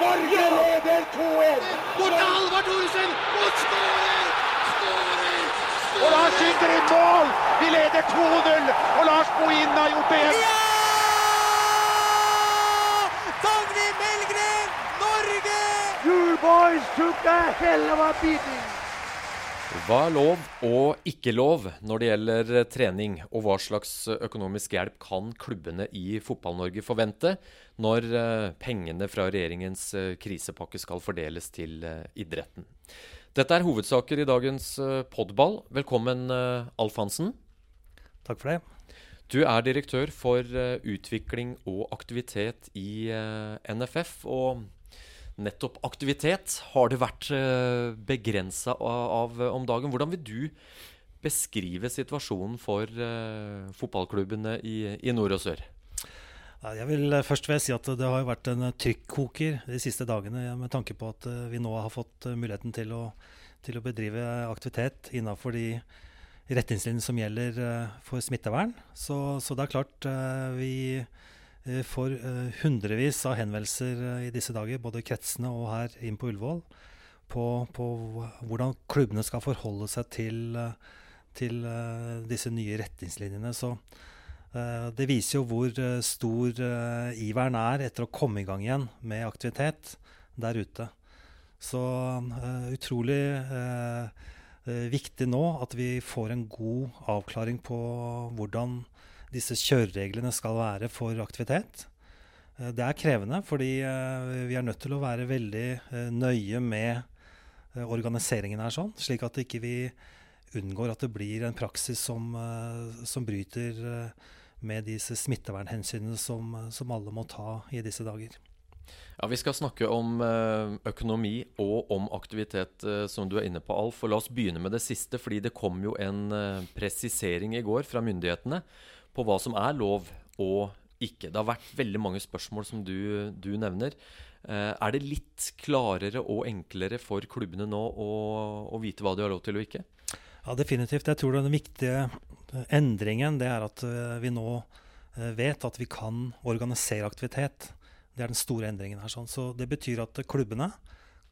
Norge leder 2-1! Bort til Halvard Thoresen! Og skårer! Og Lars skyter i mål! Vi leder 2-0, og Lars Bohinen har gjort det igjen! Dagny Melgren, Norge! You boys took a hell of a beating! Hva er lov og ikke lov når det gjelder eh, trening, og hva slags økonomisk hjelp kan klubbene i Fotball-Norge forvente når eh, pengene fra regjeringens eh, krisepakke skal fordeles til idretten? Dette er hovedsaker i dagens podball. Velkommen, Alf Hansen. Takk for det. Du er direktør for utvikling og aktivitet i NFF. og nettopp aktivitet har det vært eh, begrensa av, om dagen. Hvordan vil du beskrive situasjonen for uh, fotballklubbene i, i, nord og sør? Jeg vil eh, først vil si at Det har vært en trykkoker de siste dagene med tanke på at vi nå har fått muligheten til å, til å bedrive aktivitet innenfor de retningslinjene som gjelder for smittevern. Så, så det er klart vi Eh, får eh, hundrevis av henvendelser eh, i disse dager, både kretsene og her inn på Ullevål, på, på hvordan klubbene skal forholde seg til, til disse nye retningslinjene. Så det viser jo hvor stor iveren er etter å komme i gang igjen med aktivitet der ute. Så utrolig viktig nå at vi får en god avklaring på hvordan disse kjørereglene skal være for aktivitet. Eh, det er krevende, fordi eh, vi er nødt til å være veldig eh, nøye med organiseringen her, sånn, slik at ikke vi unngår at det blir en praksis som, som bryter med disse smittevernhensynene som, som, alle må ta i disse dager. Ja, Vi skal snakke om økonomi og om aktivitet, som du er inne på, Alf. Og la oss begynne med det siste, fordi det kom jo en presisering i går fra myndighetene på hva som er lov og ikke. Det har vært veldig mange spørsmål som du, du nevner. Eh, er det litt klarere og enklere for klubbene nå å, å, vite hva de har lov til og ikke? Ja, definitivt. Jeg tror den viktige endringen det er at eh, vi nå eh, vet at vi kan organisere aktivitet. Det er den store endringen her. Sånn. Så det betyr at klubbene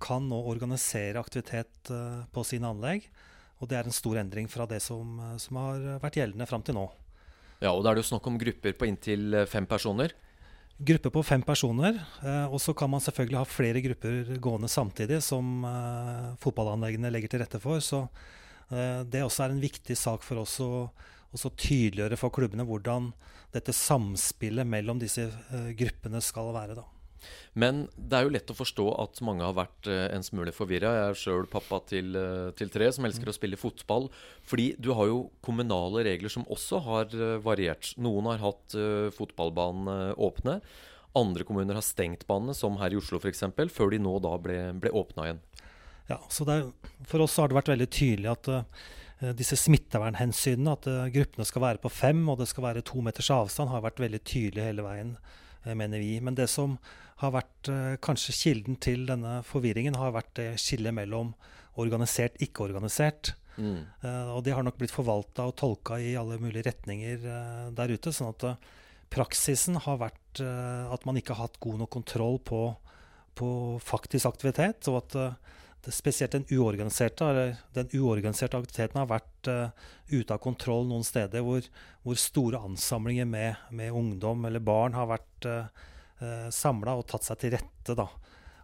kan nå organisere aktivitet på sine anlegg. Og det er en stor endring fra det som, som har vært gjeldende fram til nå. Ja, og Da er det jo snakk om grupper på inntil eh, fem personer? Gruppe på fem personer. Eh, og så kan man selvfølgelig ha flere grupper gående samtidig, som eh, fotballanleggene legger til rette for. Så det også er en viktig sak for oss å tydeliggjøre for klubbene hvordan dette samspillet mellom disse gruppene skal være. da. Men det er jo lett å forstå at mange har vært uh, en smule forvirra. Jeg er sjøl pappa til, uh, til, tre som elsker mm. å spille fotball. Fordi du har jo kommunale regler som også har uh, variert. Noen har hatt fotballbanen åpne. Andre kommuner har stengt banene, som her i Oslo f.eks., før de nå da ble, ble åpna igjen. Ja, så er, For oss har det vært veldig tydelig at disse smittevernhensynene, at gruppene skal være på fem og det skal være to meters avstand, har vært veldig tydelig hele veien, mener vi. Men det som har vært eh, kanskje kilden til denne forvirringen, har vært det skillet mellom organisert ikke-organisert. Mm. Uh, og det har nok blitt forvalta og tolka i alle mulige retninger uh, der ute. sånn at uh, praksisen har vært at man ikke har hatt god nok kontroll på, på faktisk aktivitet. Og at spesielt den uorganiserte, den uorganiserte aktiviteten har vært ute av kontroll noen steder hvor, hvor store ansamlinger med, med, ungdom eller barn har vært uh, samla og tatt seg til rette. da,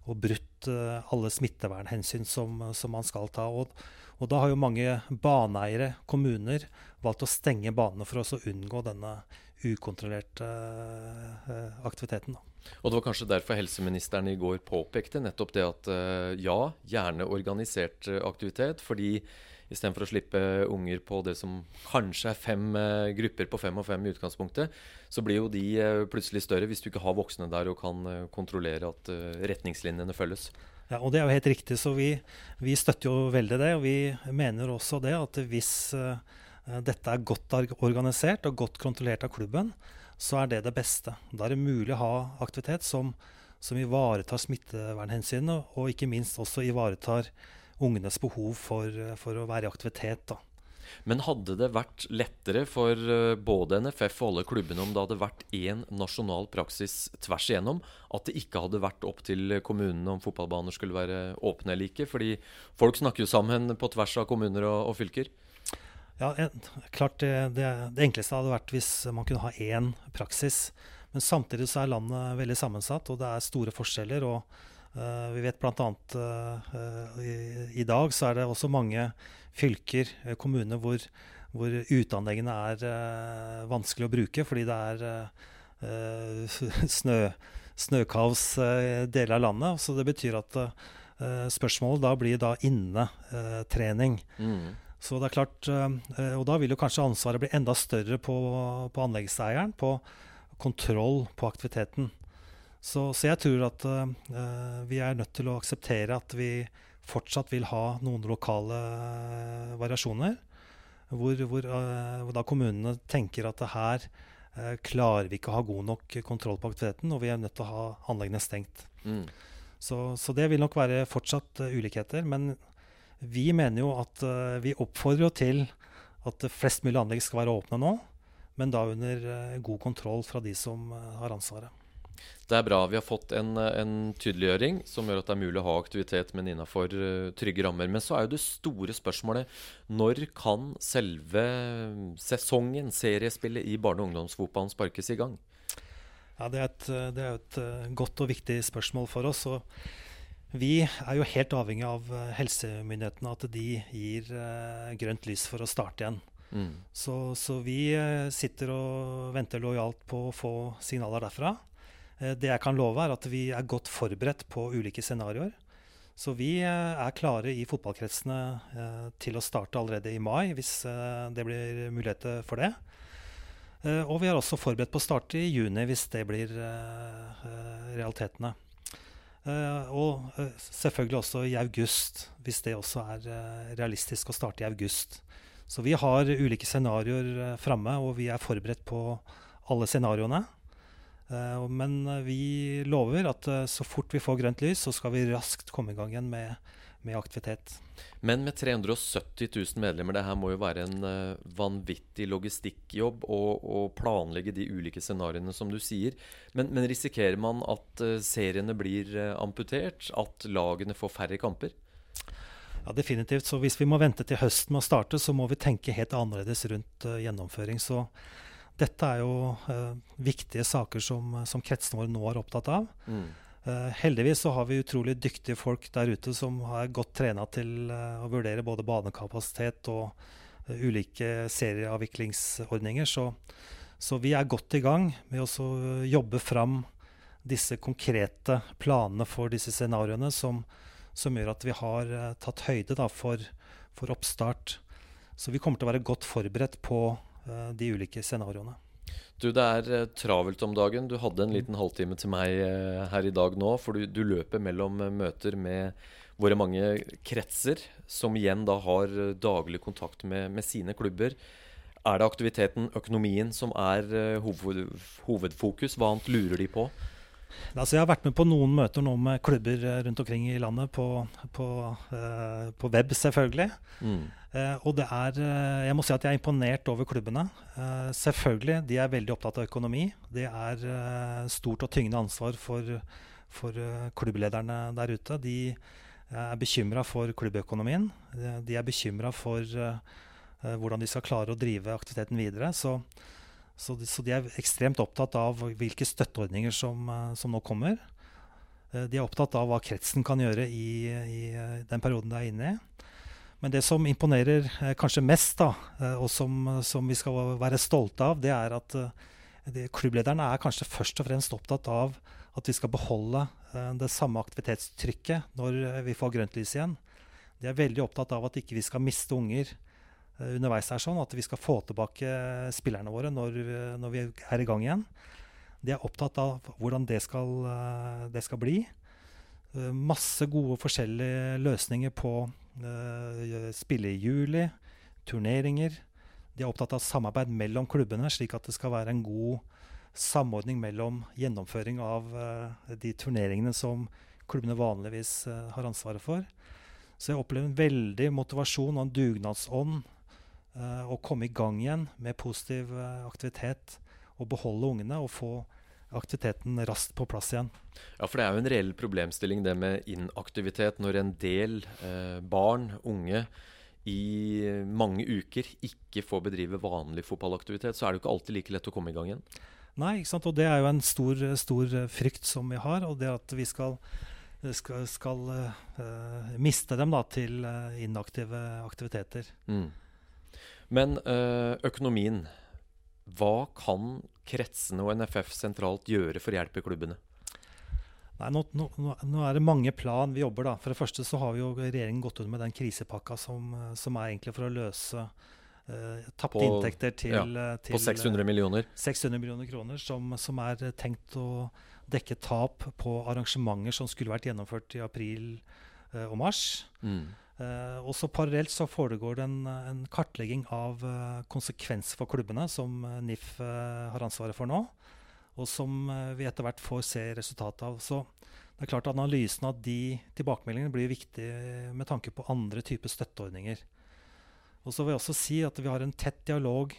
Og brutt uh, alle smittevernhensyn som, som, man skal ta. Og, og, da har jo mange baneeiere, kommuner, valgt å stenge banene for å unngå denne ukontrollerte eh, aktiviteten. da. Og Det var kanskje derfor helseministeren i går påpekte nettopp det at eh, ja, gjerne organisert eh, aktivitet. fordi Istedenfor å slippe unger på det som kanskje er fem eh, grupper på fem og fem i utgangspunktet, så blir jo de plutselig større hvis du ikke har voksne der og kan kontrollere at retningslinjene følges. Ja, og Det er jo helt riktig. så Vi, vi støtter jo veldig det. og Vi mener også det at hvis dette er godt organisert og godt kontrollert av klubben, så er det det beste. Da er det mulig å ha aktivitet som, som ivaretar smittevernhensynene, og ikke minst også ivaretar ungenes behov for, for å være i aktivitet. Da. Men hadde det vært lettere for eh, både NFF og alle klubbene om det hadde vært én nasjonal praksis tvers igjennom? At det ikke hadde vært opp til kommunene om fotballbaner skulle være åpne eller ikke? Fordi folk snakker jo sammen på tvers av kommuner og, og fylker. Ja, klart det, det, det, enkleste hadde vært hvis man kunne ha én praksis. Men samtidig så er landet veldig sammensatt, og det er store forskjeller. og uh, Vi vet bl.a. Uh, i, i dag så er det også mange fylker, uh, kommuner, hvor, hvor uteanleggene er uh, vanskelig å bruke fordi det er snø, snøkaos uh, deler av landet. Så det betyr at spørsmålet da blir da innetrening. Mm. Så det er klart, Og da vil jo kanskje ansvaret bli enda større på, på anleggseieren. på kontroll på aktiviteten. Så, så jeg tror at uh, vi er nødt til å akseptere at vi fortsatt vil ha noen lokale uh, variasjoner. Hvor, hvor, uh, hvor, da kommunene tenker at det her klarer vi ikke å ha god nok kontroll på aktiviteten, og vi er nødt til å ha anleggene stengt. Mm. Så, så, det vil nok være fortsatt ulikheter. Men vi mener jo at vi oppfordrer til at flest mulig anlegg skal være åpne nå men da under eh, god kontroll fra de som eh, har ansvaret. Det er bra. Vi har fått en, en, tydeliggjøring som gjør at det er mulig å ha aktivitet, men innafor trygge rammer. Men så er jo det store spørsmålet når kan selve sesongen, seriespillet i barne- og ungdomsfotballen, sparkes i gang? Ja, Det er et, det er et godt og viktig spørsmål for oss. og Vi er jo helt avhengig av helsemyndighetene, at de gir eh, grønt lys for å starte igjen. Mm. Så, så, vi eh, sitter og venter lojalt på å få signaler derfra. Eh, det jeg kan love, er at vi er godt forberedt på ulike scenarioer. Så vi eh, er klare i fotballkretsene til å starte allerede i mai, hvis det blir muligheter for det. Og vi er også forberedt på å starte i juni, hvis det blir realitetene. Og selvfølgelig også i august, hvis det også er realistisk å starte i august. Så vi har ulike scenarioer eh, framme, og vi er forberedt på alle scenarioene. Men vi lover at så fort vi får grønt lys, så skal vi raskt komme i gang igjen med, med aktivitet. Men med 370 000 medlemmer, det her må jo være en uh, vanvittig logistikkjobb å planlegge de ulike scenarioene, som du sier. Men, men risikerer man at seriene blir amputert? At lagene får færre kamper? Ja, definitivt. Så hvis vi må vente til høsten med å starte, så må vi tenke helt annerledes rundt uh, gjennomføring. Så dette er jo uh, viktige saker som, som kretsene våre nå er opptatt av. Mm. Uh, heldigvis så har vi utrolig dyktige folk der ute som er godt trena til å vurdere både banekapasitet og ulike serieavviklingsordninger. Så, så, vi er godt i gang med å jobbe fram disse konkrete planene for disse scenarioene som, som gjør at vi har tatt høyde for, for, oppstart. Så vi kommer til å være godt forberedt på de ulike scenarioene. Du, Det er uh, travelt om dagen. Du hadde en liten halvtime til meg her i dag nå. For du, du løper mellom møter med våre mange kretser, som igjen da har daglig kontakt med, med sine klubber. Er det aktiviteten, økonomien, som er hoved, hovedfokus? Hva annet lurer de på? Altså jeg har vært med på noen møter nå med klubber eh, rundt omkring i landet, på, på, uh, på web selvfølgelig. Mm. Uh, og det er Jeg må si at jeg er imponert over klubbene. Uh, selvfølgelig, de er veldig opptatt av økonomi. Det er stort og tyngende ansvar for, for klubblederne der ute. De er bekymra for klubbøkonomien. De er bekymra for hvordan de skal klare å drive aktiviteten videre. Så så de, så de, er ekstremt opptatt av hvilke støtteordninger som, eh, som, nå kommer. Eh, de er opptatt av hva kretsen kan gjøre i, i eh, den perioden de er inne i. Men det som imponerer kanskje mest, da, og som, som, vi skal være stolte av, det er at de, klubblederne er kanskje først og fremst opptatt av at vi skal beholde det samme aktivitetstrykket når vi får grønt lys igjen. De er veldig opptatt av at ikke vi skal miste unger underveis er sånn at vi skal få tilbake spillerne våre når, når vi er i gang igjen. De er opptatt av hvordan det skal, eh, det skal bli. Eh, masse gode forskjellige løsninger på uh, spille i juli, turneringer. De er opptatt av samarbeid mellom klubbene, slik at det skal være en god samordning mellom gjennomføring av uh, de turneringene som klubbene vanligvis uh, har ansvaret for. Så jeg opplever en veldig motivasjon og en dugnadsånd å komme i gang igjen med positiv aktivitet og beholde ungene og få aktiviteten raskt på plass igjen. Ja, for det er jo en reell problemstilling det med inaktivitet når en del eh, barn, unge, i mange uker ikke får bedrive vanlig fotballaktivitet, så er det jo ikke alltid like lett å komme i gang igjen. Nei, ikke sant? og det er jo en stor, stor frykt som vi har. Og det at vi skal, skal, skal uh, miste dem da, til inaktive aktiviteter. Mm. Men uh, økonomien hva kan kretsene og NFF sentralt gjøre for å hjelpe klubbene? Nei, nå, nå, nå, er det mange plan vi jobber. da. For det første så har vi jo regjeringen gått ut med den krisepakka som, som er egentlig for å løse uh, tapte inntekter til, ja, eh, til, På 600 millioner? 600 millioner kroner, som, som, er tenkt å dekke tap på arrangementer som skulle vært gjennomført i april uh, og mars. Mm. Uh, og Parallelt så foregår det en, en kartlegging av uh, konsekvenser for klubbene, som uh, NIF har ansvaret for nå, og som vi etter hvert får se resultatet av. Så det er klart Analysen av de tilbakemeldingene blir viktig med tanke på andre typer støtteordninger. Og så vil jeg også si at Vi har en tett dialog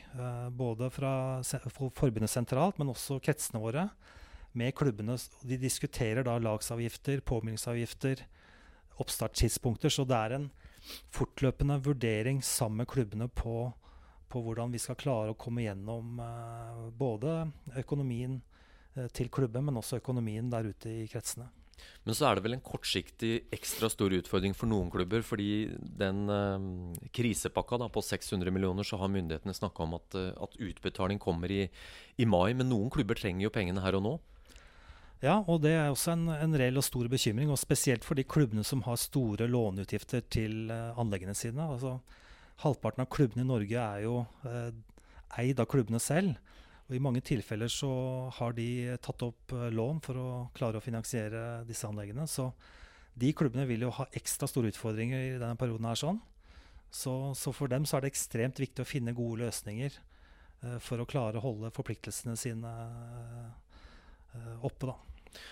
både fra forbundet sentralt, men også kretsene våre, med klubbene. De diskuterer da lagsavgifter, påmeldingsavgifter, oppstartstidspunkter. Så det er en fortløpende vurdering sammen med klubbene på, på hvordan vi skal klare å komme gjennom eh, både økonomien eh, til klubben, men også økonomien der ute i kretsene. Men så er det vel en kortsiktig ekstra stor utfordring for noen klubber. fordi den eh, krisepakka da, på 600 millioner, så har myndighetene snakka om at, eh, at, utbetaling kommer i, i mai. Men noen klubber trenger jo pengene her og nå. Ja, og det er også en, en reell og stor bekymring. og Spesielt for de klubbene som har store låneutgifter til uh, anleggene sine. Altså, halvparten av klubbene i Norge er jo eh, eid av klubbene selv. Og I mange tilfeller så har de tatt opp uh, lån for å klare å finansiere disse anleggene. Så de klubbene vil jo ha ekstra store utfordringer i denne perioden. her sånn. Så, så, for dem så er det ekstremt viktig å finne gode løsninger for å klare å holde forpliktelsene sine oppe. da.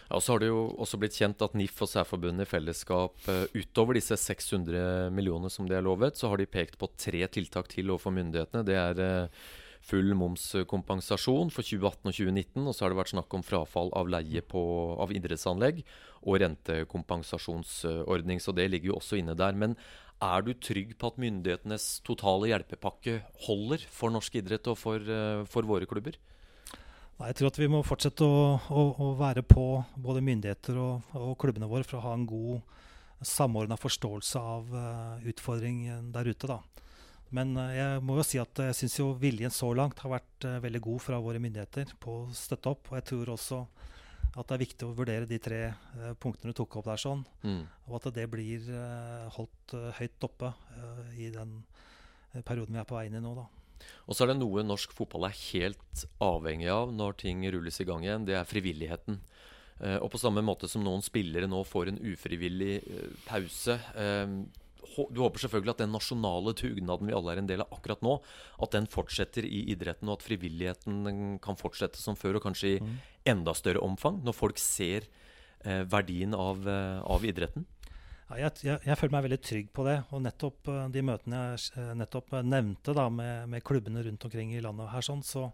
Ja, så har det jo også blitt kjent at NIF og Særforbundet i fellesskap, uh, utover disse 600 millionene som de er lovet, så har de pekt på tre tiltak til overfor myndighetene. Det er uh, full momskompensasjon for 2018 og 2019. Og så har det vært snakk om frafall av leie på, av idrettsanlegg og rentekompensasjonsordning. Så det ligger jo også inne der. Men er du trygg på at myndighetenes totale hjelpepakke holder for norsk idrett og for, for våre klubber? Nei, jeg tror at vi må fortsette å, å, å være på, både myndigheter og, og, klubbene våre, for å ha en god samordna forståelse av uh, utfordringen der ute. da. Men uh, jeg må jo si at jeg syns viljen så langt har vært uh, veldig god fra våre myndigheter på å støtte opp. Og jeg tror også at det er viktig å vurdere de tre punktene du tok opp der, sånn, mm. og at det blir holdt høyt oppe i den perioden vi er på vei inn i nå. da. Og så er det noe norsk fotball er helt avhengig av når ting rulles i gang igjen. Det er frivilligheten. Eh, og på samme måte som noen spillere nå får en ufrivillig eh, pause eh, Du håper selvfølgelig at den nasjonale dugnaden vi alle er en del av akkurat nå, at den fortsetter i idretten, og at frivilligheten kan fortsette som før, og kanskje i mm. enda større omfang, når folk ser verdien av, av idretten? Ja, jeg, jeg, jeg, føler meg veldig trygg på det. Og nettopp uh, de møtene jeg uh, nettopp uh, nevnte da, med, med, klubbene rundt omkring i landet, her, sånn, så,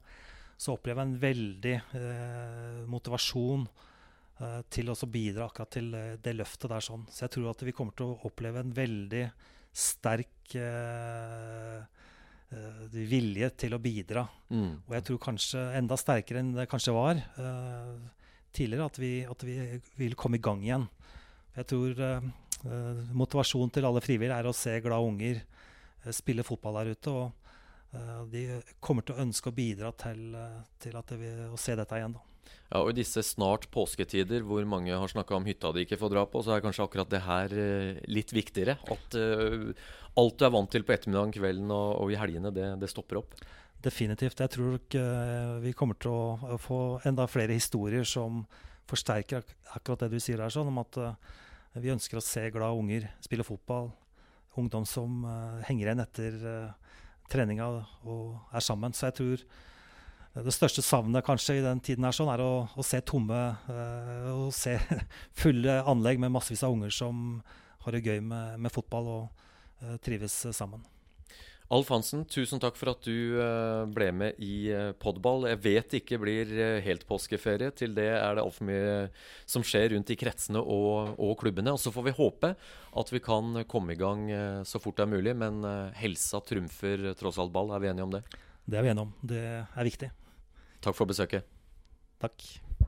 så, opplever jeg en veldig motivasjon til å bidra akkurat til det løftet der. Sånn. Så jeg tror at vi kommer til å oppleve en veldig sterk vilje til å bidra. Mm. Og jeg tror kanskje enda sterkere enn det kanskje var tidligere, at vi, at vi vil komme i gang igjen. Jeg tror motivasjonen til alle frivillige er å se glade unger uh, spille fotball der ute. Og uh, de kommer til å ønske å bidra til, til vil, å se dette igjen. da. Ja, og I disse snart påsketider hvor mange har snakka om hytta de ikke får dra på, så er kanskje akkurat det her litt viktigere. At alt du er vant til på ettermiddagen, kvelden og, og i helgene, det, det, stopper opp. Definitivt. Jeg tror vi kommer til å, få enda flere historier som forsterker ak akkurat det du sier der, sånn om at vi ønsker å se glade unger spille fotball. Ungdom som uh, henger igjen etter uh, treninga og er sammen. Så jeg tror det største savnet kanskje i den tiden her sånn, er å, å se tomme uh, å se fulle anlegg med massevis av unger som har det gøy med, med fotball og uh, trives sammen. Alf Hansen, tusen takk for at du eh, ble med i eh, Podball. Jeg vet det ikke blir eh, helt påskeferie. Til det er det altfor mye som skjer rundt i kretsene og, og klubbene. Og så får vi håpe at vi kan komme i gang så fort det er mulig. Men helsa trumfer tross alt ball. Er vi enige om det? Det er vi enige om. Det er viktig. Takk for besøket. Takk.